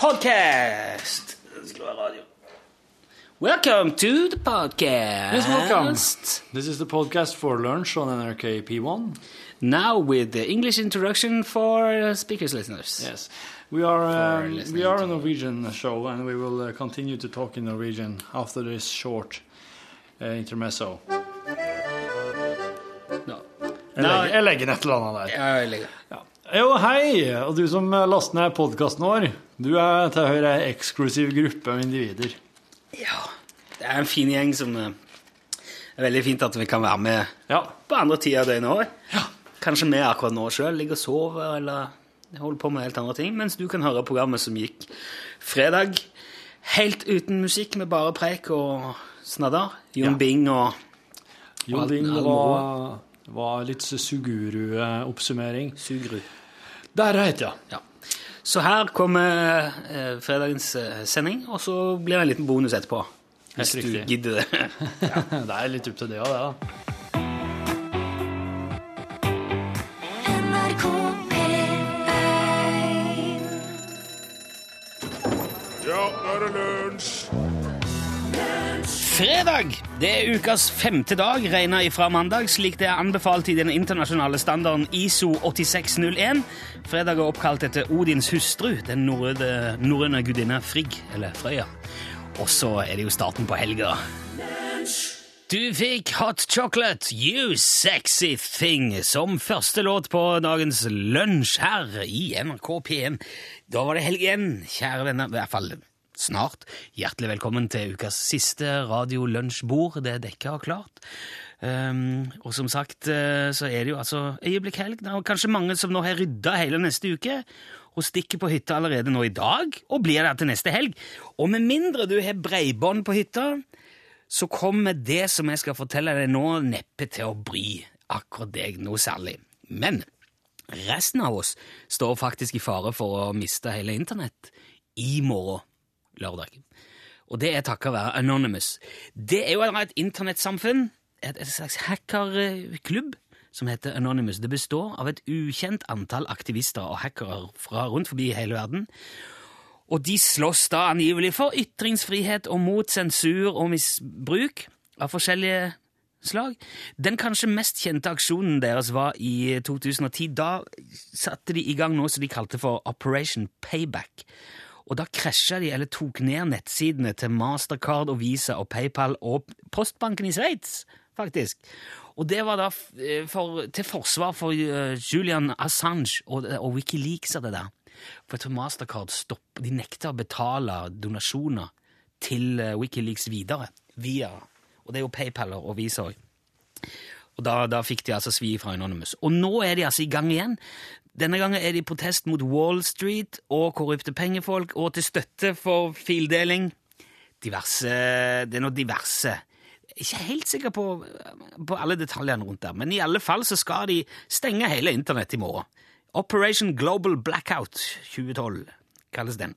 podcast. Welcome to the podcast. Yes, welcome. This is the podcast for lunch on NRK P1. Now with the English introduction for uh, speakers listeners. Yes, we are um, we are a Norwegian show, and we will uh, continue to talk in Norwegian after this short uh, intermezzo. No. Jeg legger, jeg legger et eller annet der. Ja, jeg legger. Ja. Jo, hei! Og du som uh, laster ned podkasten vår, du er til høyre ei eksklusiv gruppe av individer. Ja, det er en fin gjeng som Det er veldig fint at vi kan være med Ja. på andre tider av døgnet òg. Ja. Kanskje vi akkurat nå sjøl ligger og sover eller holder på med helt andre ting, mens du kan høre programmet som gikk fredag helt uten musikk, med bare preik og snadder. Jon Ja. Bing og Jon Bing var, var litt Suguru-oppsummering. Suguru. Der heter jeg. Ja. Så her kommer eh, fredagens eh, sending, og så blir det en liten bonus etterpå. Hvis du gidder det. Det er litt opp til det òg, det. da. NRK P1 Ja, nå er det lunsj! Fredag det er ukas femte dag, regna ifra mandag, slik det er anbefalt i den internasjonale standarden ISO 8601. Fredag er oppkalt etter Odins hustru, den norrøne, gudinna Frigg, eller Frøya. Og så er det jo starten på helga. Du fikk Hot Chocolate, You Sexy Thing, som første låt på dagens lunsj her i NRK P1. Da var det helg igjen, kjære venner. I hvert fall snart. Hjertelig velkommen til ukas siste radio-lunsjbord. Det er dekka og klart. Um, og som sagt eh, så er det jo altså øyeblikk helg. Det er kanskje mange som nå har rydda hele neste uke og stikker på hytta allerede nå i dag og blir der til neste helg. Og med mindre du har breibånd på hytta, så kommer det som jeg skal fortelle deg nå, neppe til å bry akkurat deg noe særlig. Men resten av oss står faktisk i fare for å miste hele internett i morgen, lørdag. Og det er takket være Anonymous. Det er jo et internettsamfunn, et, slags hackerklubb, som heter Anonymous. Det består av et ukjent antall aktivister og hackere fra rundt forbi hele verden. Og de slåss da angivelig for ytringsfrihet og mot sensur og misbruk av forskjellige slag. Den kanskje mest kjente aksjonen deres var i 2010. Da satte de i gang noe som de kalte for Operation Payback. Og da krasja de, eller tok ned nettsidene til Mastercard og Visa og PayPal og postbanken i Sveits, faktisk. Og det var da eh, for, til forsvar for eh, Julian Assange og, og Wikileaks og det der. For jeg tror Mastercard stopp, de nekter å betale donasjoner til eh, Wikileaks videre, via Og det er jo PayPal og Visa òg. Og da, da fikk de altså svi fra Anonymous. Og nå er de altså i gang igjen. Denne gangen er det i protest mot Wall Street og korrupte pengefolk, og til støtte for fildeling. Diverse Det er noe diverse. Er ikke helt sikker på, på alle detaljene rundt der, men i alle fall så skal de stenge hele internett i morgen. Operation Global Blackout 2012 kalles den.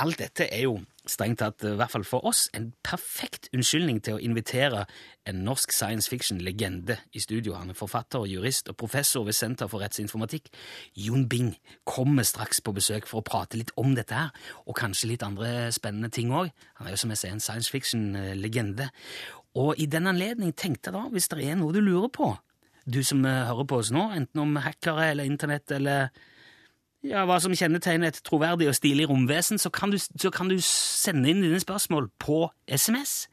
Alt dette er jo strengt tatt, i hvert fall for oss, en perfekt unnskyldning til å invitere en norsk science fiction-legende i studio. Han er forfatter, jurist og professor ved Senter for rettsinformatikk. Jon Bing kommer straks på besøk for å prate litt om dette her, og kanskje litt andre spennende ting òg. Han er jo som jeg sier en science fiction-legende. Og i den anledning tenkte jeg da, hvis det er noe du lurer på, du som eh, hører på oss nå, enten om hackere eller internett eller ja, hva som kjennetegner et troverdig og stilig romvesen, så kan, du, så kan du sende inn dine spørsmål på SMS.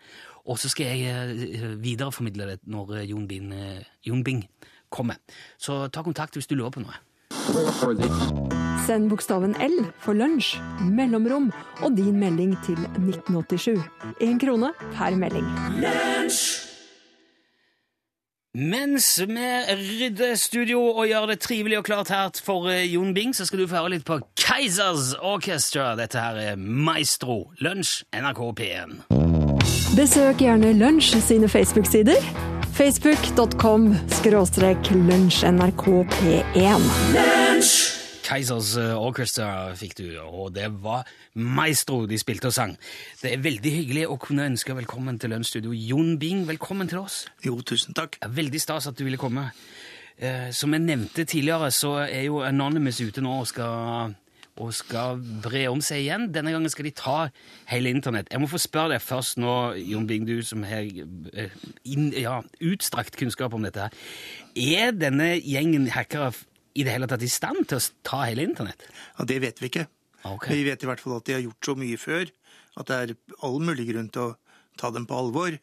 Og så skal jeg eh, videreformidle det når eh, Jon Bing, eh, Jon Bing kommer. Så ta kontakt hvis du lurer på noe. Send bokstaven L for lunsj, mellomrom og din melding til 1987. Én krone per melding. Mens vi rydder studio og gjør det trivelig og klart her for eh, Jon Bing, så skal du få høre litt på Keisers Orchestra. Dette her er Maestro. Lunsj, NRK P1. Besøk gjerne Lunsj sine Facebook-sider. Facebook.com skråstrek lunsj nrkp1. Keisers eh, Orchestra fikk du, og det var Maestro de spilte og sang. Det er veldig hyggelig å kunne ønske velkommen til Lønnsstudio. Jon Bing, velkommen til oss. Jo, tusen takk. Veldig stas at du ville komme. Eh, som jeg nevnte tidligere, så er jo Anonymous ute nå og skal og skal bre om seg igjen. Denne gangen skal de ta hele internett. Jeg må få spørre deg først nå, Jon Bing, du som har eh, ja, utstrakt kunnskap om dette. her. Er denne gjengen hackere i det hele tatt i stand til å ta hele internett? Ja, Det vet vi ikke. Okay. Vi vet i hvert fall at de har gjort så mye før at det er all mulig grunn til å ta dem på alvor.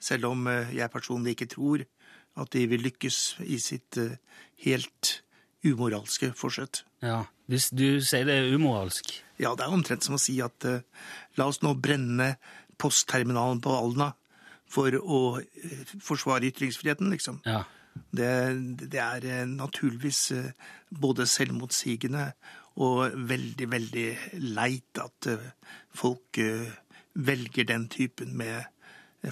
Selv om eh, jeg personlig ikke tror at de vil lykkes i sitt eh, helt umoralske forsøk. Ja, Hvis du sier det er umoralsk. Ja, det er omtrent som å si at uh, la oss nå brenne postterminalen på Alna for å forsvare ytringsfriheten, liksom. Ja. Det, det er eh, naturligvis eh, både selvmotsigende og veldig, veldig leit at eh, folk velger den typen med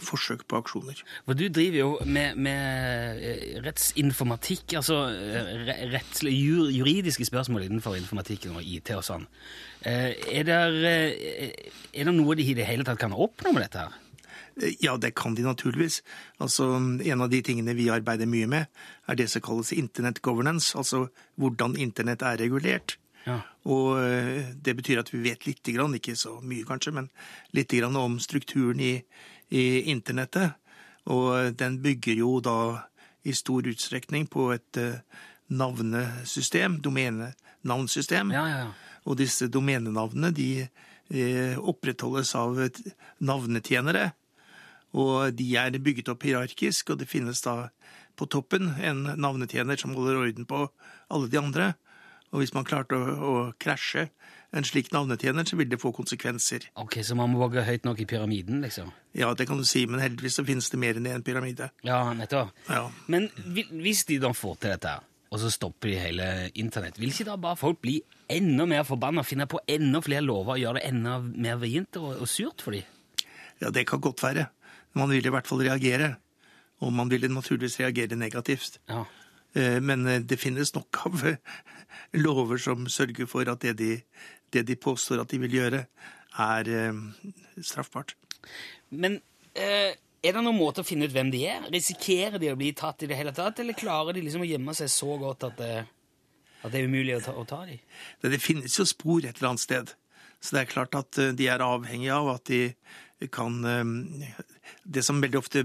forsøk på aksjoner. For du driver jo med, med rettsinformatikk, altså re- rettslige, jur, juridiske spørsmål innenfor informatikken og IT og sånn. Er det, er det noe de i det hele tatt kan oppnå med dette her? Ja, det kan de naturligvis. Altså, En av de tingene vi arbeider mye med, er det som kalles internet governance, altså hvordan internett er regulert. Ja. Og eh, det betyr at vi vet lite grann, ikke så mye kanskje, men lite grann om strukturen i, i internettet. Og den bygger jo da i stor utstrekning på et eh, navnesystem, domenenavnsystem. Ja, ja, ja. Og disse domenenavnene de eh, opprettholdes av et- navnetjenere. Og de er bygget opp hierarkisk, og det finnes da på toppen en navnetjener som holder orden på alle de andre. Og hvis man klarte å, å krasje en slik navnetjener, så vil det få konsekvenser. Ok, Så man må våge høyt nok i pyramiden, liksom? Ja, det kan du si, men heldigvis så finnes det mer enn en pyramide. Ja, nettopp. Ja. Men hvis de da får til dette, og så stopper de hele internett, vil ikke da bare folk bli enda mer forbanna, finne på enda flere lover og gjøre det enda mer vrient og, og surt for dem? Ja, det kan godt være. Man vil i hvert fall reagere. Og man vil naturligvis reagere negativt. Ja. Eh, Men eh, det finnes nok av eh, lover som sørger for at det de, det de påstår at de vil gjøre, er straffbart. Men er det noen måte å finne ut hvem de er? Risikerer de å bli tatt i det hele tatt, eller klarer de liksom å gjemme seg så godt at det, at det er umulig å ta, å ta dem? Det, det finnes jo spor et eller annet sted. Så det er klart at de er avhengige av at de kan Det som veldig ofte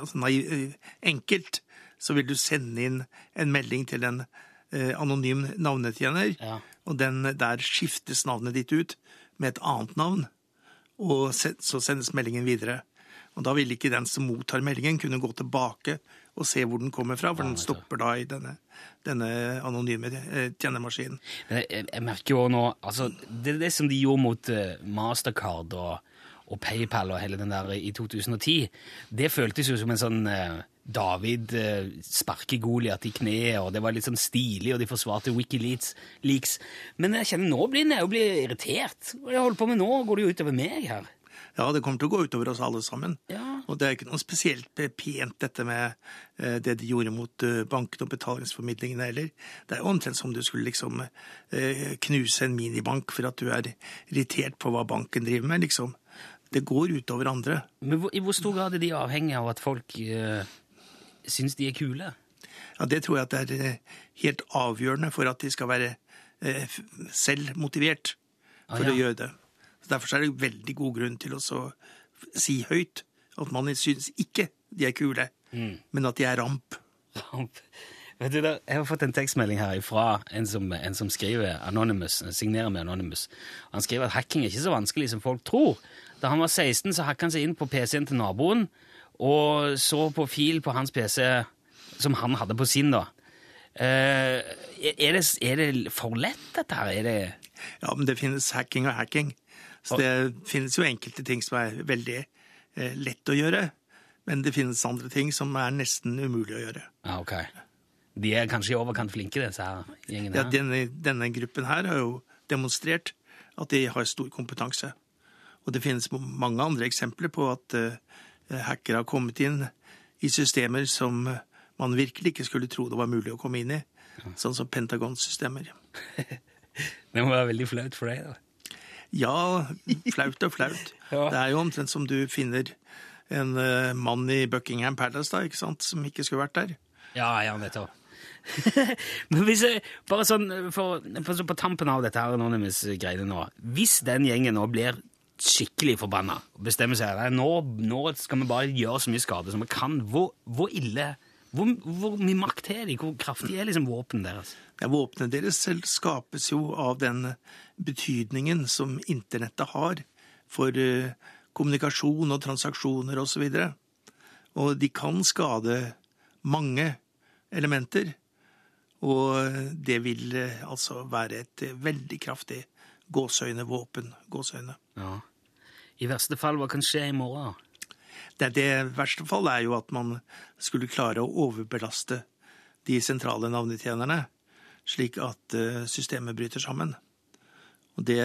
altså, eh, Enkelt så vil du sende inn en melding til en eh, anonym navnetjener, Ja. og den, der skiftes navnet ditt ut med et annet navn, og så sendes meldingen videre. Og da vil ikke den som mottar meldingen, kunne gå tilbake og se hvor den kommer fra, for den stopper da i denne, denne anonyme tjenemaskinen. tjenermaskinen. Men jeg, jeg- merker jo nå altså, Det er det som de gjorde mot eh, Mastercard og, og PayPal og hele den der i 2010. Det føltes jo som en sånn eh, David eh, sparker Goliat i kneet, og det var litt sånn stilig, og de forsvarte Wikileaks. Leaks. Men jeg kjenner nå blir jeg blir irritert. Hva jeg holder på med nå? Går det jo utover meg her? Ja, det kommer til å gå utover oss alle sammen. Ja. Og det er ikke noe spesielt pent dette med eh, det de gjorde mot eh, bankene og betalingsformidlingene heller. Det er jo omtrent som du skulle liksom knuse en minibank for at du er irritert på hva banken driver med, liksom. Det går utover andre. Men hvor, i hvor stor grad er de avhengig av at folk uh, syns de er kule? Ja, det tror jeg at det er eh, helt avgjørende for at de skal være uh, selv motivert for Ah, ja. å gjøre det. Så Derfor er det veldig god grunn til å så si høyt at man syns ikke de er kule, Mm. men at de er ramp. Vet du, jeg har fått en tekstmelding her fra en som, en som skriver Anonymous, signerer med Anonymous. Han skriver at hacking er ikke så vanskelig som folk tror. Da han var 16, så hacka han seg inn på PC-en til naboen og så på fil på hans PC som han hadde på sin, da. Eh, er, det, er det for lett, dette her? Er det Ja, men det finnes hacking og hacking. Så det finnes jo enkelte ting som er veldig eh, lett å gjøre, men det finnes andre ting som er nesten umulig å gjøre. Ja, ok. De er kanskje i overkant flinke, disse her gjengene Ja, denne, denne gruppen her har jo demonstrert at de har stor kompetanse. Og det finnes mange andre eksempler på at eh, hackere har kommet inn i systemer som eh, man virkelig ikke skulle tro det var mulig å komme inn i. Sånn som Pentagon-systemer. Det må være veldig flaut for deg, da. Ja, flaut og flaut. Ja. Det er jo omtrent som du finner en eh, mann i Buckingham Palace da, ikke sant, som ikke skulle vært der. Ja, ja, nettopp. Men hvis jeg, bare sånn for, for, på tampen av dette her Anonymous-greiene nå Hvis den gjengen nå blir skikkelig forbanna og bestemmer seg for nå, nå skal vi bare gjøre så mye skade som vi kan, hvor, hvor ille hvor, hvor mye makt har de? Hvor kraftig er liksom våpenet deres? Ja, Våpenet deres selv skapes jo av den betydningen som internettet har for eh, kommunikasjon og transaksjoner osv. Og, så og de kan skade mange elementer. Og det vil eh, altså være et eh, veldig kraftig gåseøynevåpen. Gåseøyne. Ja. I verste fall, hva kan skje i morgen? Det, det verste fall er jo at man skulle klare å overbelaste de sentrale navnetjenerne, slik at eh, systemet bryter sammen. Og det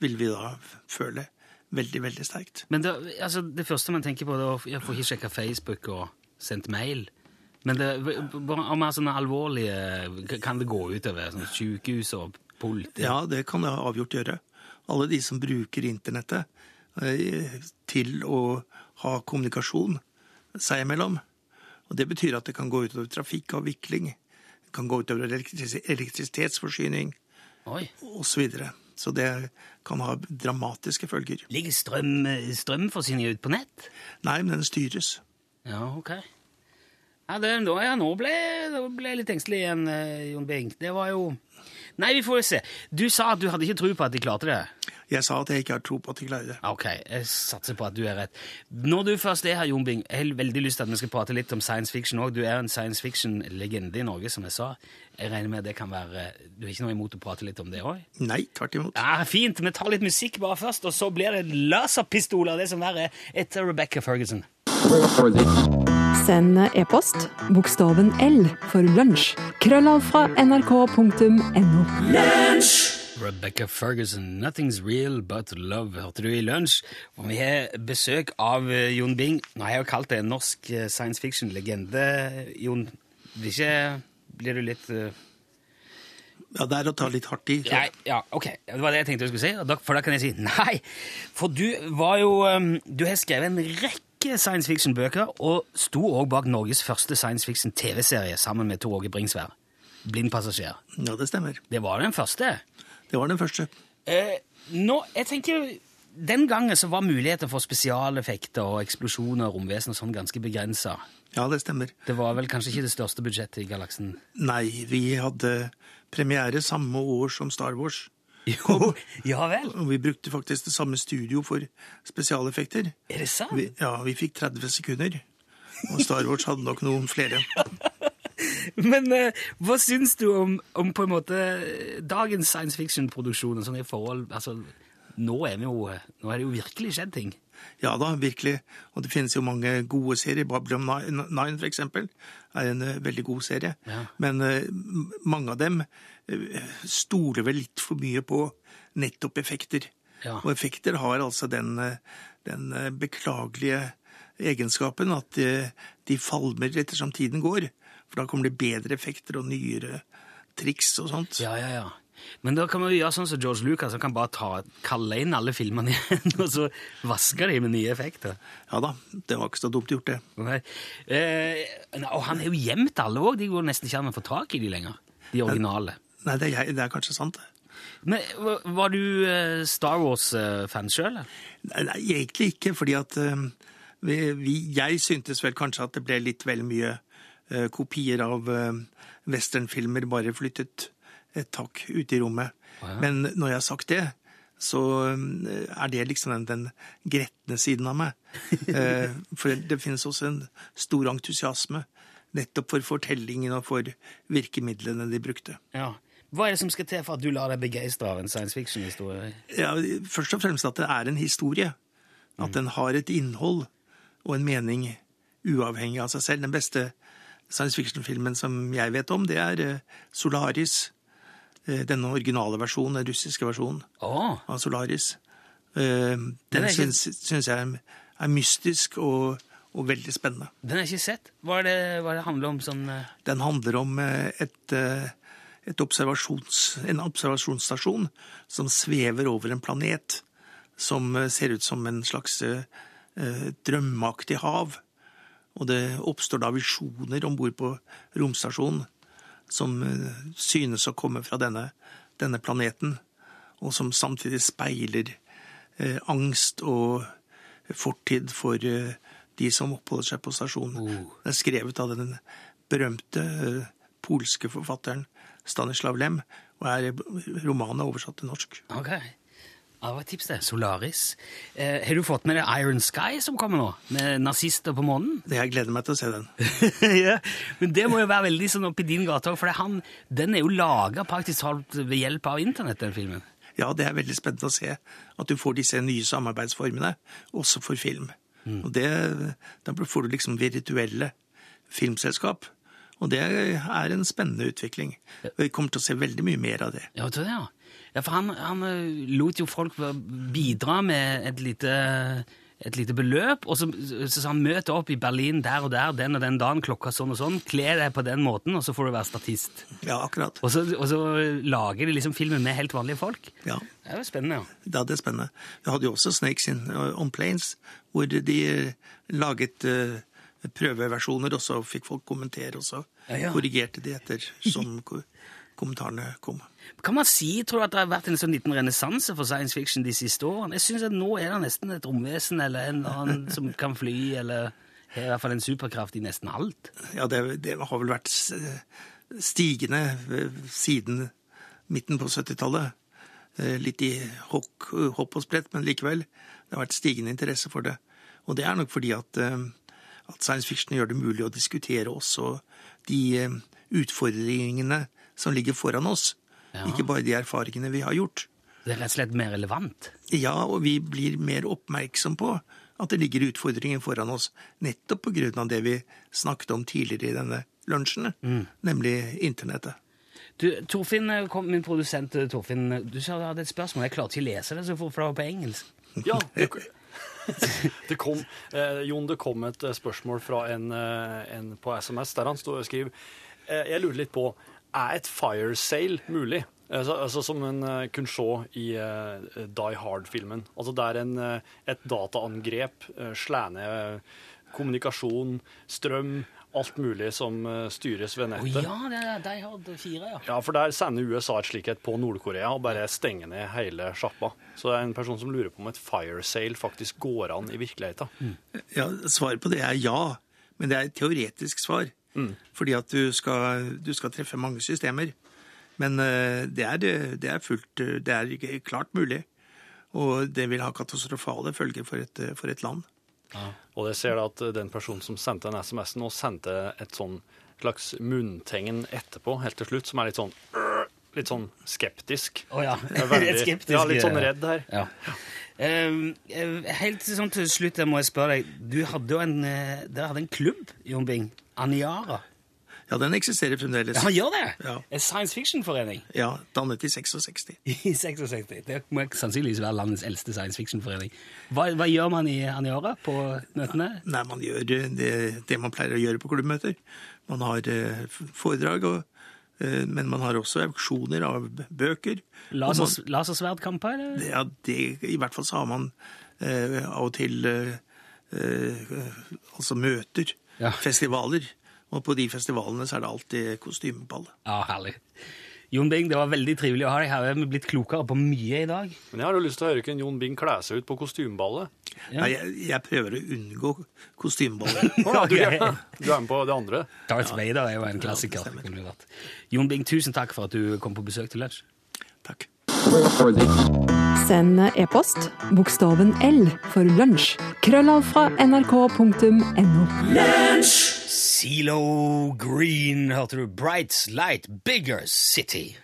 vil vi da føle veldig, veldig sterkt. Men det, altså, det første man tenker på, er å jeg får ikke sjekka Facebook og sendt mail. Men det, om om er sånne alvorlige Kan det gå utover sånn sykehus og politi? Ja, det kan det avgjort gjøre. Alle de som bruker internettet eh, til å ha kommunikasjon seg imellom. Og Det betyr at det kan gå utover trafikkavvikling, det kan gå utover elektris elektrisitetsforsyning osv. Så, videre. så det kan ha dramatiske følger. Ligger strøm, strømforsyninga ute på nett? Nei, men den styres. Ja, ok. Ja, det, nå, ja, nå ble nå ble jeg litt engstelig igjen, eh, Jon Bing. Det var jo Nei, vi får jo se. Du sa at du hadde ikke tro på at de klarte det. Jeg sa at jeg ikke har tro på at de klarer det. Ok, jeg satser på at du er rett. Når du først er her, Jon Bing, jeg har veldig lyst til at vi skal prate litt om science fiction òg. Du er en science fiction-legende i Norge, som jeg sa. Jeg regner med det kan være Du har ikke noe imot å prate litt om det òg? Nei, tvert imot. Ja, fint. Vi tar litt musikk bare først, og så blir det laserpistoler, det som verre er, etter Rebecca Ferguson. Send e-post bokstaven L for lunsj. Krøllav fra nrk.no. Rebecca Ferguson, 'Nothing's Real But Love', hørte du i lunsj. Og vi har besøk av eh, Jon Bing. Nå har jeg jo kalt det en norsk eh, science fiction-legende. Jon, blir, ikke, blir du litt eh, Ja, det er å ta litt hardt i. ja, ja, ok. Det var det jeg tenkte du skulle si, for da kan jeg si nei. For du var jo Du har skrevet en rekke science fiction-bøker, og sto òg bak Norges første science fiction-TV-serie sammen med Tor Åge Bringsvær. Blind passasjer. Ja, det stemmer. Det var den første. Det var den første. Eh, nå, jeg tenker Den gangen så var muligheter for spesialeffekter og eksplosjoner og romvesen og sånn ganske begrensa. Ja, det stemmer. Det var vel kanskje ikke det største budsjettet i galaksen? Nei, vi hadde premiere samme år som Star Wars. Jo, ja vel. Vi brukte faktisk det samme studio for spesialeffekter. Er det sant? Vi, ja, vi fikk 30 sekunder. Og Star Wars hadde nok noen flere. Men eh, hva syns du om, om på en måte dagens science fiction-produksjon og sånn i forhold Altså, nå er, jo, nå er det jo virkelig skjedd ting. Ja da, virkelig. Og det finnes jo mange gode serier. Babylon 9 for eksempel er en eh, veldig god serie. Ja. Men eh, mange av dem eh, stoler vel litt for mye på nettopp effekter. Ja. Og effekter har altså den, den beklagelige egenskapen at de, de falmer ettersom tiden går. For da kommer det bedre effekter og nyere triks og sånt. Ja, ja, ja. Men da kan vi gjøre sånn som George Lucas, han kan bare ta, kalle inn alle filmene igjen, og så vaske de med nye effekter. Ja da, det var ikke så dumt gjort, det. Nei. Eh, og han har jo gjemt alle òg, de går nesten ikke an å få tak i de lenger. De originale. Nei, det er, det er kanskje sant, det. Men var- du eh, Star Wars-fan sjøl? Nei, nei, egentlig ikke, fordi at eh, vi, vi, jeg syntes vel kanskje at det ble litt vel mye eh, kopier av westernfilmer bare flyttet et takk ute i rommet. Men når jeg har sagt det, så eh, er det liksom den, den gretne siden av meg. Eh, for det finnes også en stor entusiasme nettopp for fortellingen og for virkemidlene de brukte. Ja. Hva er det som skal til for at du lar deg begeistre av en science fiction-historie? Ja, først og fremst at det er en historie. At den har et innhold og en mening uavhengig av seg selv. Den beste science fiction-filmen som jeg vet om, det er eh, Solaris. Eh, Denne originale versjonen, den russiske versjonen oh. av Solaris. Eh, Den Den ikke- syns, jeg er mystisk og, og veldig spennende. den er ikke sett. Hva er det, hva er det handler om sånn Den handler om et, et observasjons, en observasjonsstasjon som svever over en planet som ser ut som en slags drømmeaktig hav. Og det oppstår da visjoner om bord på romstasjonen som eh, synes å komme fra denne, denne planeten, og som samtidig speiler eh, angst og fortid for eh, de som oppholder seg på stasjonen. Det er skrevet av den berømte eh, polske forfatteren Stanislav Lem, og er romanen er oversatt til norsk. Ok. Ja, det var et tips, det. Solaris. Eh, har du fått med deg Iron Sky som kommer nå? Med nazister på månen? Det Jeg gleder meg til å se den. ja, men det må jo være veldig sånn oppi din gate òg, for han, den er jo laga praktisk talt ved hjelp av internett, den filmen. Ja, det er veldig spennende å se at du får disse nye samarbeidsformene, også for film. Og det, Da får du liksom virtuelle filmselskap. Og det er en spennende utvikling. Og vi kommer til å se veldig mye mer av det. Ja, det, ja. Ja for han, han eh, lot jo folk bidra med et lite, et lite beløp, og så, så sa han møt opp i Berlin der og der den og den dagen klokka sånn og sånn, kle deg på den måten, og så får du være statist. Ja, akkurat. Og så, og så lager de liksom filmen med helt vanlige folk. Ja, Det er jo spennende, ja. ja det er spennende. Vi hadde jo også Snakes in, uh, on Planes, hvor de uh, laget uh, prøveversjoner, og så fikk folk kommentere, og så Ja, ja. korrigerte de etter som kommentarene kom. Kan man si, tror du, at det har vært en sånn liten renessanse for science fiction de siste årene? Jeg synes at nå er det nesten et romvesen eller en eller annen som kan fly, eller har i hvert fall en superkraft i nesten alt. Ja, det, det har vel vært stigende eh, siden midten på 70-tallet. Eh, Litt i hokk, hopp og sprett, men likevel. Det har vært stigende interesse for det. Og det er nok fordi at, eh, at science fiction gjør det mulig å diskutere også de utfordringene som ligger foran oss. Ja. Ikke bare de erfaringene vi har gjort. Det er rett og slett mer relevant. Ja, og vi blir mer oppmerksom på at det ligger utfordringer foran oss, nettopp på grunn av det vi snakket om tidligere i denne lunsjen, nemlig internettet. Du, Torfinn, eh, kom, min produsent eh, Torfinn, eh, du sa du hadde et spørsmål. Jeg klarte ikke å lese det så fort, for det var på engelsk. Ja, det, det kom, eh, Jon, det kom et spørsmål fra en, en på SMS der han stod og skriver eh, Jeg lurer litt på er et fire sale mulig? Altså, altså Som en uh, kunne se i uh, Die Hard-filmen. Altså Der en, uh, et dataangrep uh, slår ned kommunikasjon, strøm, alt mulig som eh, styres ved Å oh, ja, det er Die Hard 4, ja. Ja, for der sender USA et slikhet på Nord-Korea og bare stenger ned hele sjappa. Så det er en person som lurer på om et fire sale faktisk går an i virkeligheten. Ja, Svaret på det er ja, men det er et teoretisk svar. Fordi at du skal, du skal treffe mange systemer. Men eh, det er, det er fullt Det er ikke klart mulig. Og det vil ha katastrofale følger for et, for et land. Og det ser da at den personen som sendte den SMS-en, nå sendte et sånn slags munntegn etterpå, helt til slutt, som er litt sånn Litt sånn skeptisk. Å ja. Er veldig- Litt skeptisk, Ja, litt sånn redd her. Ja. Eh, eh, helt sånn til slutt jeg må jeg spørre deg. Du hadde jo en, eh, dere hadde en klubb, Jon Bing. Aniara. Ja, den eksisterer fremdeles. Ja, han gjør det! Ja. En science fiction-forening Ja, Dannet i 66. i 66. Det må sannsynligvis være landets eldste science fiction-forening. Hva, hva gjør man i Aniara på møtene? Nei, man gjør det, det man pleier å gjøre på klubbmøter. Man har eh, foredrag, og, eh, men man har også auksjoner av bøker. Og man- lasersverdkamper? Ja, det, I hvert fall så har man eh, av og til eh, eh, altså møter, Ja. festivaler. Og på de festivalene så er det alltid kostymeball. Ja, herlig. Jon Bing, det var veldig trivelig å ha deg her. Vi er blitt klokere på mye i dag. Men jeg har jo lyst til å høre hvem Jon Bing kler seg ut på kostymeballet. Ja. Nei, jeg, jeg prøver å unngå kostymeballet. Ja, du, du er med på det andre? Darth Vader er jo en klassiker. Jon Bing, tusen takk for at du kom på besøk til lunsj. Takk. Send e-post bokstaven L for lunsj. Krøllav fra nrk.no. Zelo Green, hørte du. Bright Light, Bigger City.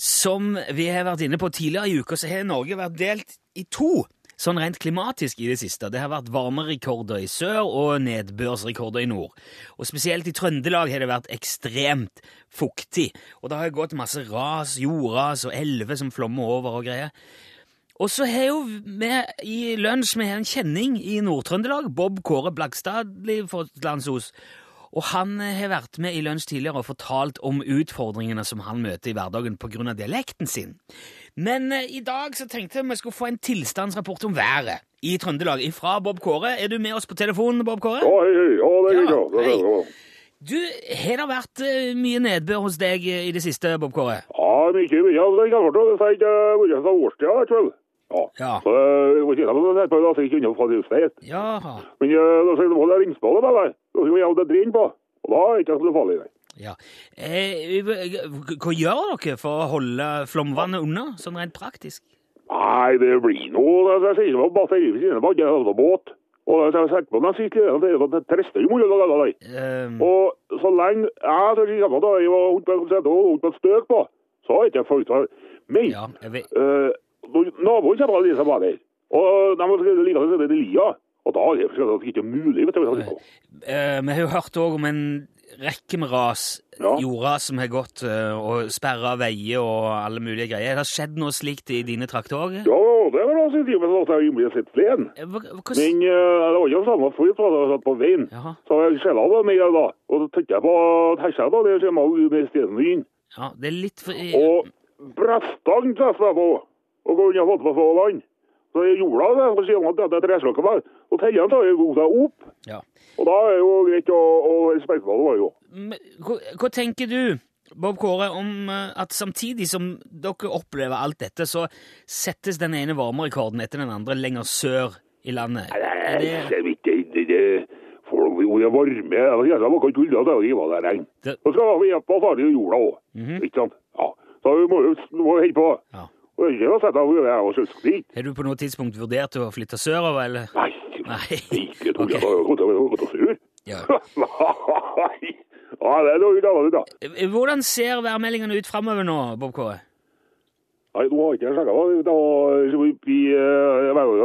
Som vi har vært inne på tidligere i uka, så har Norge vært delt i to. Sånn rent klimatisk i det siste. Det har vært varmerekorder i sør og nedbørsrekorder i nord. Og spesielt i Trøndelag har det vært ekstremt fuktig. Og det har gått masse ras, jordras og elver som flommer over og greier. Og så har jo vi i lunsj har en kjenning i Nord-Trøndelag, Bob Kåre Blakstad, landsos. Og han har vært med i Lunsj tidligere og fortalt om utfordringene som han møter i hverdagen pga. dialekten sin. Men eh, i dag så tenkte jeg vi skulle få en tilstandsrapport om været i Trøndelag fra Bob Kåre. Er du med oss på telefonen, Bob Kåre? Ja, hei, hei. Ja, det er Ja. Ja, det er bra. Du, Har det vært eh, mye nedbør hos deg eh, i det siste, Bob Kåre? Ja, mye, mye. Ja, det kan være det. Har ikke vært så årstida, vet du. Ja. Ja. Så det var ikke sånn at jeg ikke. Jaha. Men eh, da sier du at det er ringspillet med deg. Da skal du ha det drin på. Og da er det ikke så farlig. nei. Ja. Eh, hva gjør dere for å holde flomvannet unna, sånn rent praktisk? Nei, det blir noe. Det sier bare batteriet siden av ikke båt. Og jeg har sett på den siste, det er jo det trester jo mye av der. Eh, Og så lenge jeg så ikke da jeg var holdt på å sette og holdt på så har jeg ikke følt det. Men ja, jeg vet. uh, naboen kommer til disse var der, og de var like å sette i lia, og da er det ikke mulig, vet du. jeg. Eh, vi har jo hørt òg om en rekke med ras, Ja. jordras som har gått eh, og sperra veier og alle mulige greier. Det Har skjedd noe slikt i dine trakter òg? Ja, det var det siste med at jeg ble sett. Hva, hva, Men eh, det var ikke samme flyt som jeg satt på veien. Jaha. Så jeg skjella med mer da, og så tenkte jeg på hesja da, det kommer jo med stedet inn. ja, det er litt for Og brestang treffer jeg på, og går og fått på få vann. Så jeg jorda det, og sier at dette meg, og telleren tar jo god opp. ja. Og da er det jo greit å, å spørsmålet var jo. Men Hva, hva tenker du, Bob Kåre, om eh, at samtidig som dere opplever alt dette, så settes den ene varmerekorden etter den andre lenger sør i landet? Nei, det, Jeg vet ikke, det, det, folk jo er varme, jeg kan ikke tulle at det er det regn. Det- Så skal vi hjelpe oss alle i jorda også, ikke sant? Ja, så vi må jo holde på. ja. Og ikke å sette av det her og søske dit. Har du på noe tidspunkt vurdert å flytte sørover, eller? Nei, Nei. ikke tror jeg Ok. det er godt å gå til sur. Ja. Nei, ja, det er noe gammelt da. Eh, Hvordan ser værmeldingene ut framover nå, Bob Kåre? Nei, nå har ikke jeg sjekket det. Da var vi i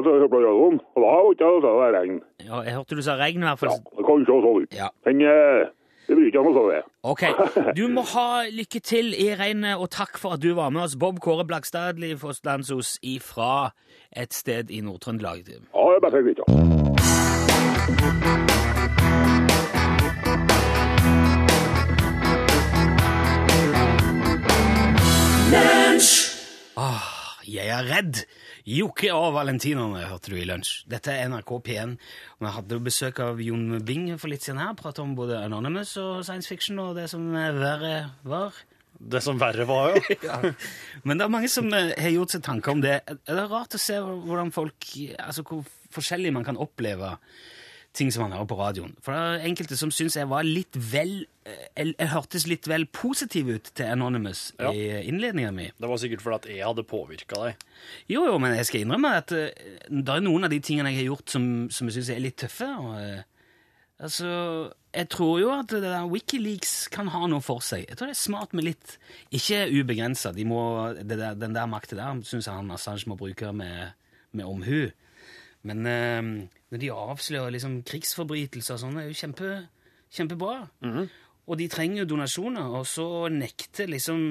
som hørte på radioen, og da var ikke det det regn. Ja, jeg hørte du sa regn i hvert Ja, fall. det kan se sånn ut. Ja. Men eh, det blir ikke noe sånn det. Ok, du må ha lykke til i regnet, og takk for at du var med oss. Bob Kåre Blakstadli Fosslandsos ifra et sted i Nord-Trøndelag. Ja, det er bare greit, ja. Jeg er redd! Jokke og valentinerne hørte du i lunsj. Dette er NRK P1. Og vi hadde besøk av Jon Bing for litt siden her. Pratet om både Anonymous og science fiction og det som verre var. Det som verre var, jo. Men det er mange som eh, har gjort seg tanker om det. Det er rart å se hvordan folk Altså hvor forskjellig man kan oppleve ting som han hører på radioen. For det er enkelte som syns jeg var litt vel eh, Jeg, jeg hørtes litt vel positiv ut til Anonymous Ja. i innledninga mi. Det var sikkert fordi at jeg hadde påvirka deg. Jo, jo, men jeg skal innrømme at eh, det er noen av de tingene jeg har gjort som, som jeg syns er litt tøffe. Og, eh, altså, jeg tror jo at det der Wikileaks kan ha noe for seg. Jeg tror det er smart med litt Ikke ubegrensa. De Den der makta der syns jeg han Assange må bruke med, med omhu. Men eh, når de avslører liksom krigsforbrytelser og sånn, er jo kjempe, kjempebra. Og de trenger jo donasjoner, og så nekter liksom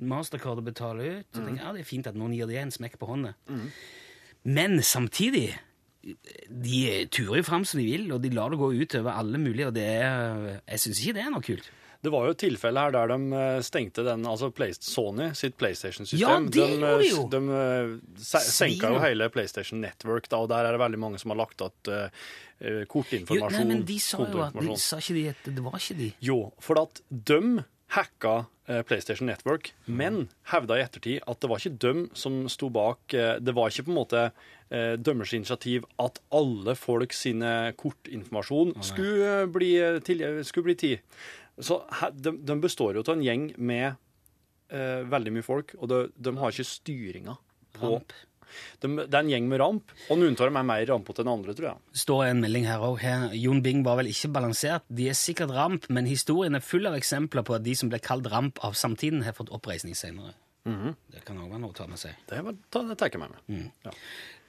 Mastercard å betale ut. Så tenker ja, Det er fint at noen gir det en smekk på hånda. Men samtidig De turer jo fram som de vil, og de lar det gå ut over alle mulige, og det er, jeg syns ikke det er noe kult. Det var jo et tilfelle her der de eh, stengte den, altså Sony sitt PlayStation-system. Ja, det de, gjorde de jo. De, eh, senka jo hele PlayStation Network, da, og der er det veldig mange som har lagt igjen uh, Jo, kortinformasjon. nei, men de sa jo at de, sa ikke de at det var ikke de. Jo, for at de hacka eh, PlayStation Network, men hevda i ettertid at det var ikke dem som sto bak eh, Det var ikke på en måte eh, dømmers initiativ at alle folk sine kortinformasjon skulle, eh, bli, eh, til, skulle bli tid. Så de, de består jo av en gjeng med eh, veldig mye folk, og de, de har ikke styringa på Ramp. de, Det er en gjeng med ramp, og noen av dem er mer rampete enn andre, tror jeg. Det står en melding her òg. Jon Bing var vel ikke balansert. De er sikkert ramp, men historien er full av eksempler på at de som ble kalt ramp av samtiden, har fått oppreisning senere. Det kan òg være noe å ta med seg. Det, var, det tar jeg med meg. Mm. Ja.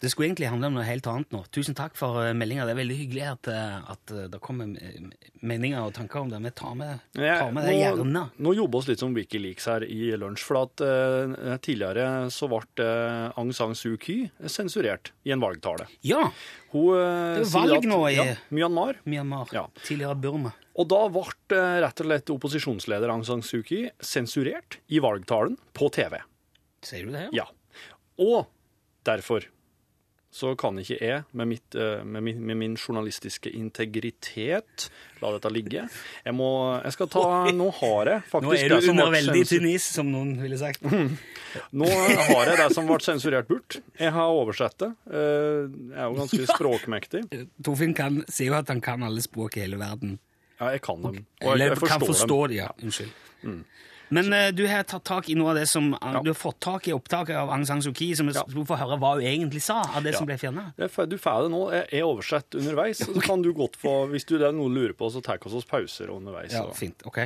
Det skulle egentlig handle om noe helt annet nå. Tusen takk for uh, meldinga. Det er veldig hyggelig at, eh, at eh, det kommer eh, meninger og tanker om det. Vi tar med, tar med det gjerne. nå jobber oss litt som Wikileaks her i lunsj, for at uh, tidligere så ble uh, Aung San Suu Kyi sensurert i en valgtale. Ja, Hun uh, Det er valg nå i- ja, Myanmar. Myanmar. Ja. Tidligere Burma. Og da ble eh, rett og slett opposisjonsleder Aung San Suu Kyi sensurert i valgtalen på TV. Sier du det? Ja. Og derfor så kan ikke jeg, med, mitt, eh, med, min, med min journalistiske integritet, la dette ligge. Jeg må Jeg skal ta Nå har jeg faktisk Nå er det du som under veldig tynn is, som noen ville sagt. Nå har jeg det som ble sensurert bort. Jeg har oversett det. Eh, Jeg er jo ganske språkmektig. Torfinn kan, sier jo at han kan alle språk i hele verden. Ja, jeg kan dem. Og jeg, Eller jeg kan forstå dem. det, ja. Unnskyld. Men uh, du har tatt tak i noe av det som eh, ja. du har fått tak i opptaket av Aung San Suu Kyi, som vi ja. får høre hva hun egentlig sa av det ja. som ble fjerna. Du får det nå. Jeg er oversett underveis. Så kan du godt få, hvis du det er noe du lurer på, så tar vi oss pauser underveis. Ja, fint, ok.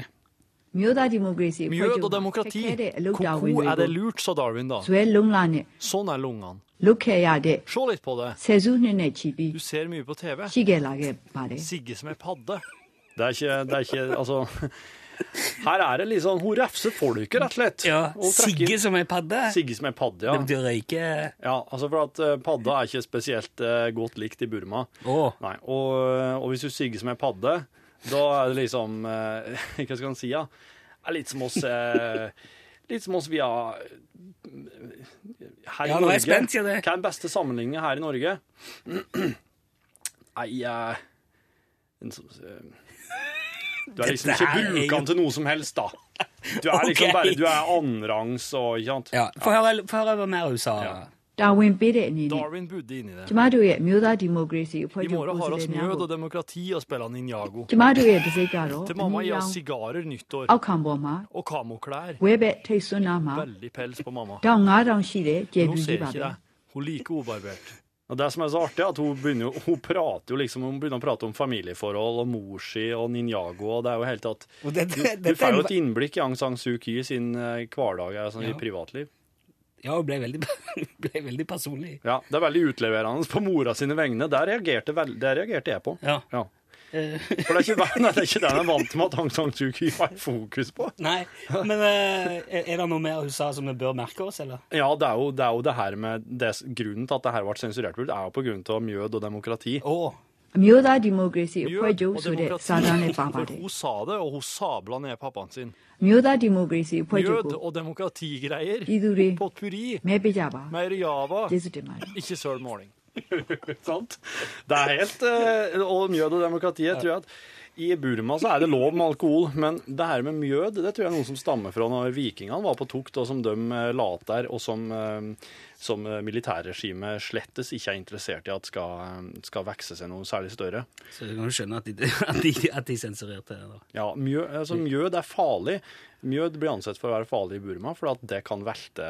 Mjød og demokrati. Hvor er det lurt, sa Darwin da. Sånn er lungene. Se litt på det. Du ser mye på TV. Sigge som ei padde. Det er ikke, det er ikke Altså her er det litt sånn Hun refser folket, rett og slett. Ja, Sigge som ei padde. Sigge som ei padde, ja. Det betyr røyke... ja. Altså for at eh, padda er ikke spesielt eh, godt likt i Burma. Oh. Nei, og, og hvis du sigger som ei padde, da er det liksom eh, Hva skal en si, ja? Det er litt som oss eh, Litt som oss via Her i ja, Norge. spent, ja, det. Hva er den beste sammenligningen her i Norge? Nei eh, en som- eh, du er liksom ikke brukan til noe som helst, da. Du er liksom bare Du er annenrangs og ikke sant. Ja, Få høre, høre hva mer hun sa. Ja. Darwin bodde inni det. Darwin bodde inni det. I morgen har oss mjød og demokrati og spiller Ninjago. Til mamma gir oss sigarer nyttår. Og kamoklær. Veldig pels på mamma. Nå ser ikke deg. Hun liker ubarbert. Og det som er så artig, er at hun, begynner, hun prater jo liksom Hun begynner å prate om familieforhold og mor si og Ninjago, og det er jo helt at Og det, Du får jo et innblikk i Aung San Suu Kyi sin eh, hverdag sånn, Ja. i privatliv. Ja, hun ble veldig, ble veldig personlig. Ja, Det er veldig utleverende på mora sine vegne. Der reagerte, der reagerte jeg på. Ja. Ja. For det er ikke der, nei, det er ikke der han vant med at Aung San Suu Kyi har fokus på. Nei, Men eh, er det noe mer hun sa som vi bør merke oss, eller? Ja, det er jo det, er jo det her med det, Grunnen til at det her ble sensurert det er jo på grunn av mjød og demokrati. Oh. Mjød er demokrati, Mjød og demokrati. Hun sa det, og hun sabla ned pappaen sin. Mjød og demokratigreier. Potpurri. Meirjava. Ikke søl måling. Sant? Det er helt eh, Og mjød og demokratiet tror jeg at i Burma så er det lov med alkohol, men det her med mjød det tror jeg er noe som stammer fra når vikingene var på tukt, og som de eh, la der, og som, eh, som eh, militærregimet slettes ikke er interessert i at skal, skal vokse seg noe særlig større. så du kan jo skjønne at de, at de, at de sensurerte det. da. Ja, mjød, altså, mjød er farlig. Mjød blir ansett for å være farlig i Burma, for at det kan velte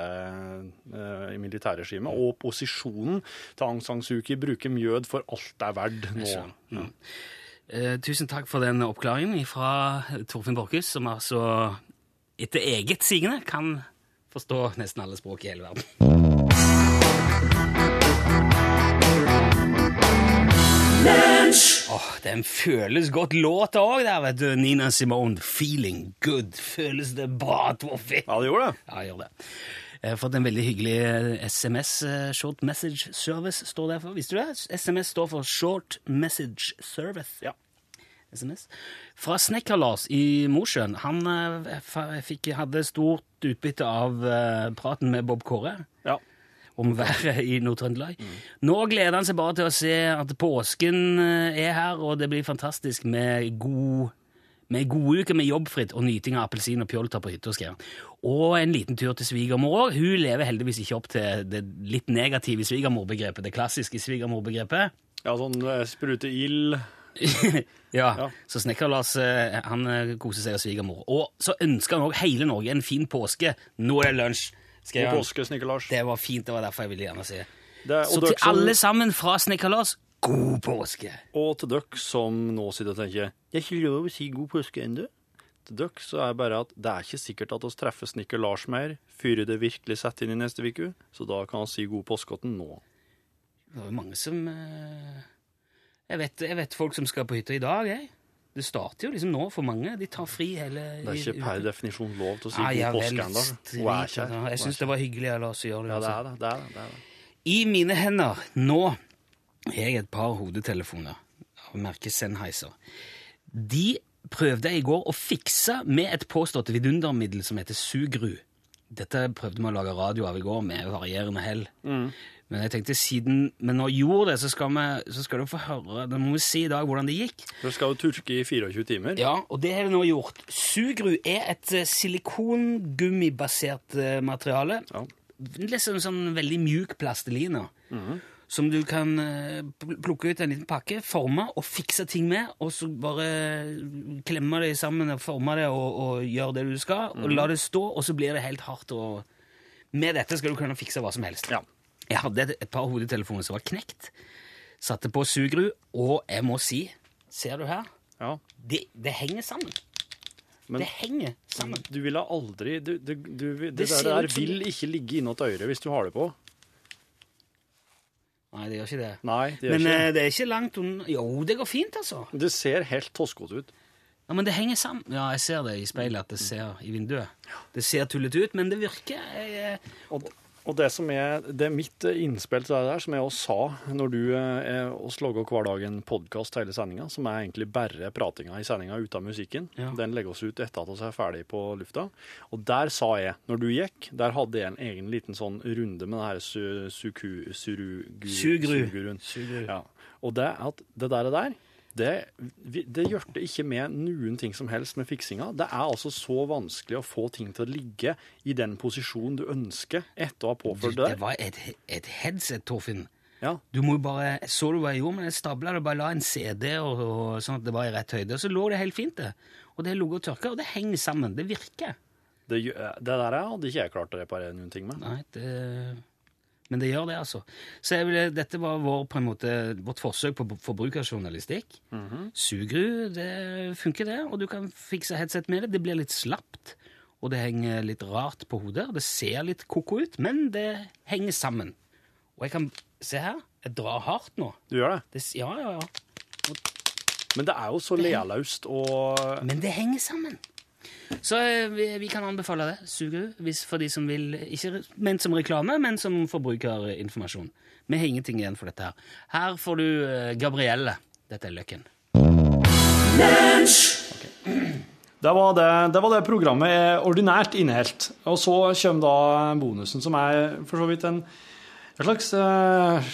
uh, militærregimet. Og opposisjonen til Aung San Suu Kyi bruker mjød for alt det er verdt nå. skjønner. Eh, tusen takk for den oppklaringen fra Torfinn Borchhus, som altså etter eget sigende kan forstå nesten alle språk i hele verden. Åh, Den føles godt låta òg, der, vet du. Nina Simone, 'Feeling Good'. Føles det bra, Torfinn? Ja, det gjorde det. Ja, det gjorde det. Jeg har fått en veldig hyggelig eh, SMS, eh, Short Message Service, står det for. Visste du det? SMS står for Short Message Service. Ja. SMS. Fra Snekker-Lars i Mosjøen. Han eh, fikk, hadde stort utbytte av eh, praten med Bob Kåre Ja. om været i Nord-Trøndelag. Nå gleder han seg bare til å se at påsken eh, er her, og det blir fantastisk med god med en god uke med jobbfritt og nyting av appelsin og pjolter på hytta, skrev han. Og en liten tur til svigermor òg. Hun lever heldigvis ikke opp til det litt negative svigermorbegrepet, det klassiske svigermorbegrepet. ja, sånn eh, sprute ild. ja, Ja. Så Snekker-Lars eh, han eh, koser seg av svigermor. Og så ønsker han òg hele Norge en fin påske. Nå er det lunsj! skrev God han. påske, Snekker-Lars. Det var fint, det var derfor jeg ville gjerne si det. Det- Så til alle sammen fra Snekker-Lars, god påske! Og til dere som nå sitter og tenker Det er ikke lov å si god påske ennå. Til dere så er det bare at det er ikke sikkert at oss treffer snekker Lars mer før det virkelig setter inn i neste uke, så da kan vi si god påskeåtten nå. Det var jo mange som eh, jeg, vet, jeg vet folk som skal på hytta i dag, jeg. Det starter jo liksom nå for mange. De tar fri hele Det er ikke per definisjon lov til å si ah, god påske ennå. Jeg syns det var hyggelig av oss å gjøre det. Ja, det altså. er det. det, er det, det, er det. I mine hender nå jeg et par hodetelefoner av merket Sennheiser. De prøvde jeg i går å fikse med et påstått vidundermiddel som heter Sugru. Dette prøvde vi å lage radio av i går med varierende hell. Men jeg tenkte siden vi nå gjorde det, så skal, vi, så skal du få høre Da må vi si i dag hvordan det gikk. Du skal jo turke i 24 timer. Ja, og det har vi nå gjort. Sugru er et silikongummibasert eh, materiale. Ja. Litt sånn veldig mjuk plastelina. Som du kan eh, plukke ut en liten pakke, forme og fikse ting med, og så bare klemme det sammen og forme det og, og gjøre det du skal, og la det stå, og så blir det helt hardt. Og med dette skal du kunne fikse hva som helst. Ja. Jeg hadde et, par hodetelefoner som var knekt. Satte på Sugru, og jeg må si, ser du her, Ja. det, det henger sammen. Men- det henger sammen. Du ville aldri du, du, du, Det, Det der, der vil ikke ligge innåt øret hvis du har det på. Nei, det gjør ikke det. Nei, det gjør Men ikke eh, det. er ikke langt unna Jo, det går fint, altså. Det ser helt toskete ut. Ja, Men det henger sammen. Ja, jeg ser det i speilet, at det ser i vinduet. Det ser tullete ut, men det virker. Eh, Og, og det som er, det er mitt innspill til det der, som jeg også sa når du eh, oss lager hver dag en podkast hele sendinga, som er egentlig bare pratinga i sendinga uten musikken. Ja. Den legger oss ut etter at vi er ferdig på lufta. Og der sa jeg, når du gikk, der hadde jeg en egen liten sånn runde med det her su, suku, surugu, Sugru. suguruen. Sugru. Ja. Og det at det der, det der det, det det ikke med noen ting som helst med fiksinga. Det er altså så vanskelig å få ting til å ligge i den posisjonen du ønsker etter å ha påført det det. var et, et headset, Torfinn. Ja. Du må jo bare, Så du hva jeg gjorde? Men jeg stabla det, bare la en CD og, og sånn at det var i rett høyde. Og så lå det helt fint, det. Og det lå og tørka, og det henger sammen. Det virker. Det, det der hadde ikke jeg klart å reparere noen ting med. Nei, det Men det gjør det, altså. Så ville, dette var vår, på en måte, vårt forsøk på forbrukerjournalistikk. Sugru, det funker det, og du kan fikse headset med det. Det blir litt slapt, og det henger litt rart på hodet. Det ser litt koko ut, men det henger sammen. Og jeg kan Se her, jeg drar hardt nå. Du gjør det. Det, ja, ja, ja, Og, Men det er jo så lærløst og Men det henger sammen. Så eh, vi, vi kan anbefale det, hvis for de som vil, ikke ment som reklame, men som forbrukerinformasjon. Vi har ingenting igjen for dette her. Her får du eh, Gabrielle. Dette er Løkken. Det var det, det var det programmet er ordinært inneholdt. Og så kommer da bonusen, som er for så vidt en et slags eh,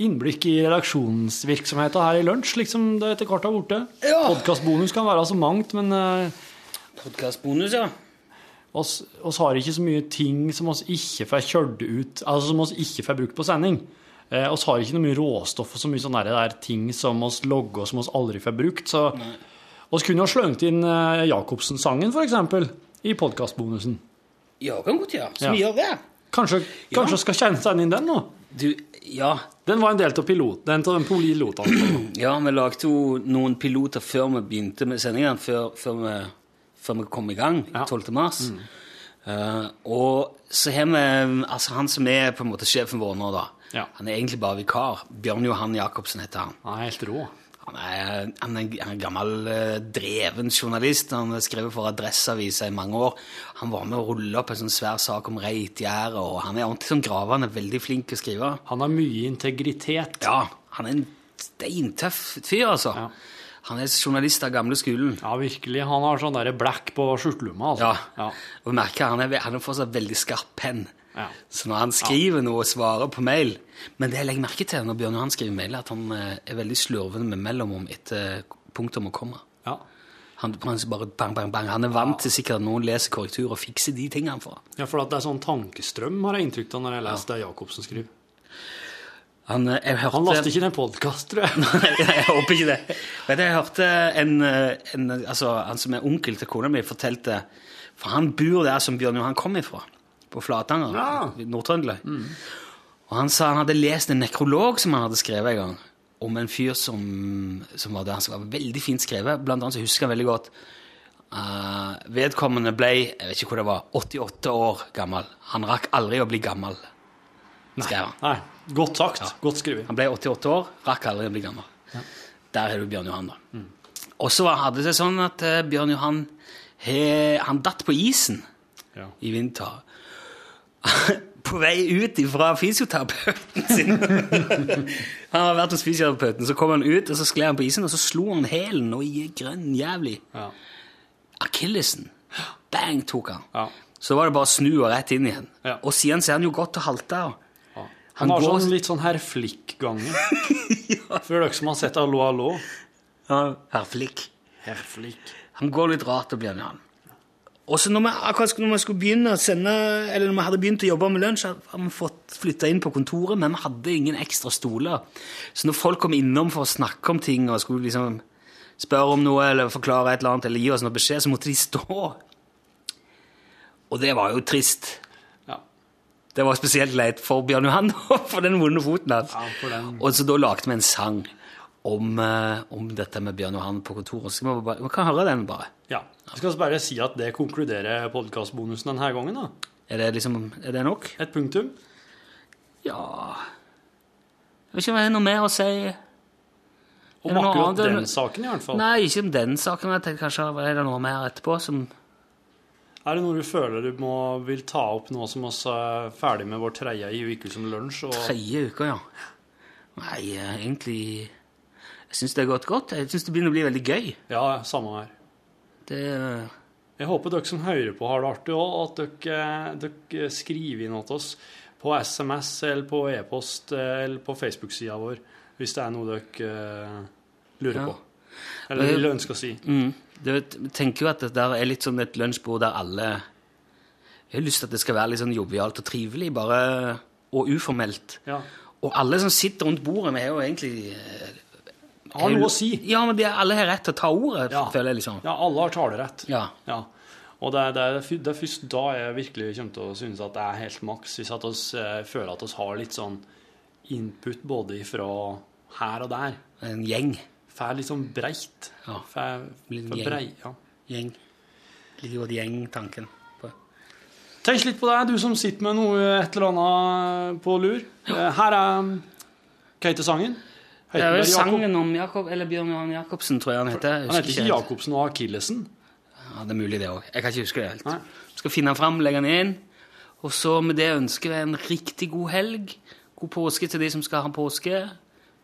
innblikk i redaksjonsvirksomheten her i lunsj, liksom det etter hvert har blitt. Ja. Podkastbonus kan være så mangt, men Podkastbonus, ja. oss, oss har ikke så mye ting som oss ikke får kjørt ut, altså som oss ikke får brukt på sending. Eh, oss har ikke noe mye råstoff og så mye sånne der, ting som oss logger som oss aldri får brukt. Så oss kunne jo slengt inn eh, Jacobsen-sangen, eksempel, i podkastbonusen. Ja, kan godt gjøre. Så Ja. vi gjør det. Kanskje, kanskje skal kjenne seg inn den nå? Du, ja. Den var en del av pilot, den til den pilotene. ja, vi lagde jo noen piloter før vi begynte med sendingene, før, før, vi, før vi kom i gang Ja. 12. mars. Eh, og så har vi altså han som er på en måte sjefen vår nå, da. Ja. Han er egentlig bare vikar. Bjørn Johan Jacobsen heter han. Han er helt rå. Han er, han er en gammel, eh, dreven journalist. Han har skrevet for Adresseavisa i mange år. Han var med å rulle opp en sånn svær sak om reitgjerdet, og han er ordentlig sånn gravende, veldig flink til å skrive. Han har mye integritet. Ja, han er en steintøff fyr, altså. Ja. Han er journalist av gamle skolen. Ja, virkelig. Han har sånn der blekk på skjortelomma, altså. Ja. Og merker han er, han er fortsatt veldig skarp penn. Ja. Så når han skriver noe og svarer på mail Men det jeg legger merke til når Bjørn Johan skriver mail, er at han eh, er veldig slurvende med mellomrom etter punktum og komma. Ja. Han, han bare bang, bang, bang. Han er vant til sikkert at noen leser korrektur og fikser de tingene får. Ja, for at det er sånn tankestrøm, har jeg inntrykk av når jeg leser det Jacobsen skriver. Han, eh, hørte, Han laster ikke den podkast, tror jeg. Nei, jeg håper ikke det. Du, jeg hørte en, eh, en altså, Han som er onkel til kona mi, fortalte For han bor der som Bjørn Johan kom ifra, på Flatanger, Ja. i Nord-Trøndelag. Og han sa han hadde lest en nekrolog som han hadde skrevet en gang, om en fyr som, som var der, som var veldig fint skrevet. Blant annet så husker han veldig godt uh, Vedkommende ble, jeg vet ikke hvor det var, 88 år gammel. Han rakk aldri å bli gammel. skrev han. Nei. Godt sagt. Godt skrevet. Han ble 88 år, rakk aldri å bli gammel. Der har du Bjørn Johan, da. Og så hadde det seg sånn at uh, Bjørn Johan he, han datt på isen Ja. i vinter. på vei ut fra fysioterapeuten sin. han har vært hos fysioterapeuten, så kom han ut, og så skled han på isen, og så slo han hælen og gikk grønn jævlig. Ja. Akillesen. Bang, tok han. Ja. Så var det bare å snu og rett inn igjen. Ja. Og siden så er han jo godt å halte. Han, Han har går- sånn, litt sånn herr Flick-ganger. For dere som har sett Allo, allo. Herr Flick. Herr Flick. Han går litt rart og blir med han. Og så når vi, akkurat når vi skulle begynne å sende, eller når vi hadde begynt å jobbe med lunsj, hadde vi fått flytta inn på kontoret, men vi hadde ingen ekstra stoler. Så når folk kom innom for å snakke om ting og skulle liksom spørre om noe eller forklare et eller annet eller gi oss noe beskjed, så måtte de stå. Og det var jo trist. Det var spesielt leit for Bjørn Johan, for den vonde foten hans. Ja. Og så da lagde vi en sang om, eh, om dette med Bjørn Johan på kontoret. Så vi, bare, vi kan høre den, bare. ja. Vi skal bare si at det konkluderer podkastbonusen denne gangen. da. Er det liksom, er det nok? Et punktum. Ja Jeg vet ikke om det er noe mer å si. Om akkurat den saken, i hvert fall. Nei, ikke om den saken. Jeg tenker kanskje er det noe mer etterpå som Er det noe du føler du må, vil ta opp nå som vi er ferdig med vår tredje i uke som lunsj? Tredje uke, ja. Nei, eh, egentlig Jeg syns det har gått godt. Jeg syns det begynner å bli veldig gøy. Ja, samme her. Det Jeg håper dere som hører på, har det artig òg, at dere, dere skriver inn til oss på SMS eller på e-post eller på Facebook-sida vår hvis det er noe dere eh, lurer Ja. på. Eller vil ønske å si. Mm. Du tenker jo at det der er litt sånn et lunsjbord der alle Jeg har lyst til at det skal være litt sånn jovialt og trivelig, bare og uformelt. Ja. Og alle som sitter rundt bordet, vi er jo egentlig eh, Har noe å si. Ja, men de, alle har rett til å ta ordet, Ja. føler jeg liksom. Ja, alle har talerett. Ja. Ja. Og det er, det, er, det er først da jeg virkelig kommer til å synes at det er helt maks, hvis at oss, eh, føler at vi har litt sånn input både fra her og der. En gjeng. Får litt sånn breit. Ja. Får, får brei, ja. Gjeng. Liker godt gjeng-tanken. Tenk litt på det, du som sitter med noe et eller annet på lur. Eh, Her er Hva heter sangen? Det er vel sangen om Jakob, eller Bjørn Johan Jacobsen, tror jeg han heter. Jeg Han heter ikke. Jacobsen og Akillesen. Ja, det er mulig det òg. Jeg kan ikke huske det helt. Nei. Skal finne den fram, legge den inn. Og så med det ønsker jeg en riktig god helg. God påske til de som skal ha påske.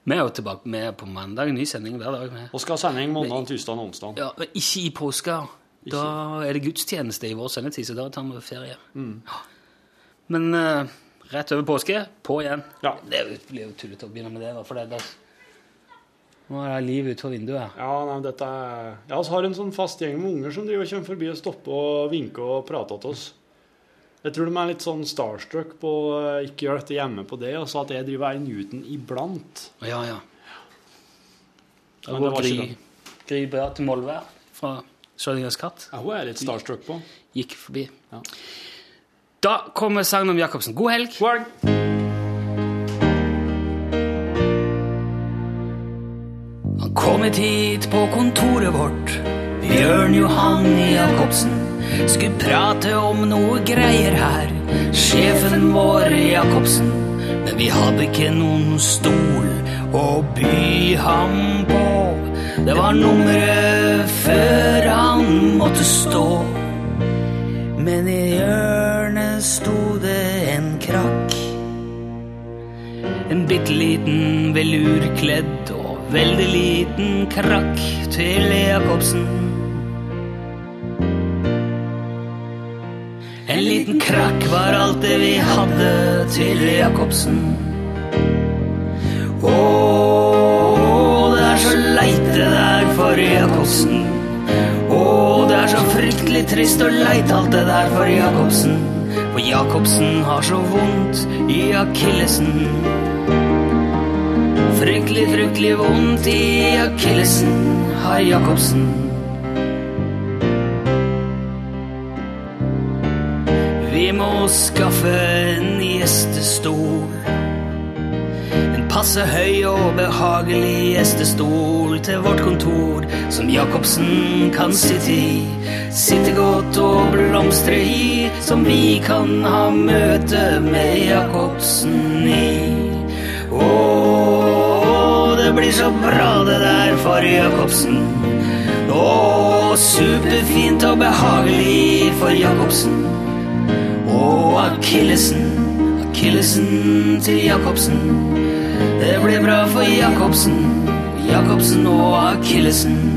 Vi er jo tilbake med på mandag. Ny sending hver dag. Med. Og skal ha sending mandag, tirsdag og onsdag. Ja, men ikke i påska. Da er det gudstjeneste i vår sendetid, så da tar vi ferie. Mm. Ja. Men uh, rett over påske, på igjen. Ja. Det blir jo tullete å begynne med det, for det, det, nå er det liv utenfor vinduet. Ja, nei, dette er... Ja, vi har en sånn fast gjeng med unger som driver kommer forbi og stopper og vinker og prater til oss. Jeg tror de er litt sånn starstruck på eh, ikke gjøre dette hjemme på det, og så at jeg driver og er Newton iblant. Ja, ja. Men det var ikke det. Gry Beate Molvær fra Schrødingers katt. Ja, hun er litt starstruck på. Gikk forbi. Ja. Da kommer sangen om Jacobsen. God helg! God helg! Han kom hit på kontoret vårt, Bjørn Johan Jacobsen. Skulle prate om noe greier her, sjefen vår Jacobsen. Men vi hadde ikke noen stol å by ham på. Det var nummeret før han måtte stå. Men i hjørnet sto det en krakk. En bitte liten velurkledd og veldig liten krakk til Jacobsen. En liten krakk var alt det vi hadde til Jacobsen. Å, det er så leit det der for Jacobsen. Å, det er så fryktelig trist og leit alt det der for Jacobsen. For Jacobsen har så vondt i akillesen. Fryktelig, fryktelig vondt i akillesen har Jacobsen. Vi skaffe en gjestestol. En passe høy og behagelig gjestestol til vårt kontor, som Jacobsen kan sitte i. Sitte godt og blomstre i, som vi kan ha møte med Jacobsen i. Å, det blir så bra det der for Jacobsen. Å, superfint og behagelig for Jacobsen. Og akillesen, akillesen til Jacobsen. Det blir bra for Jacobsen, Jacobsen og akillesen.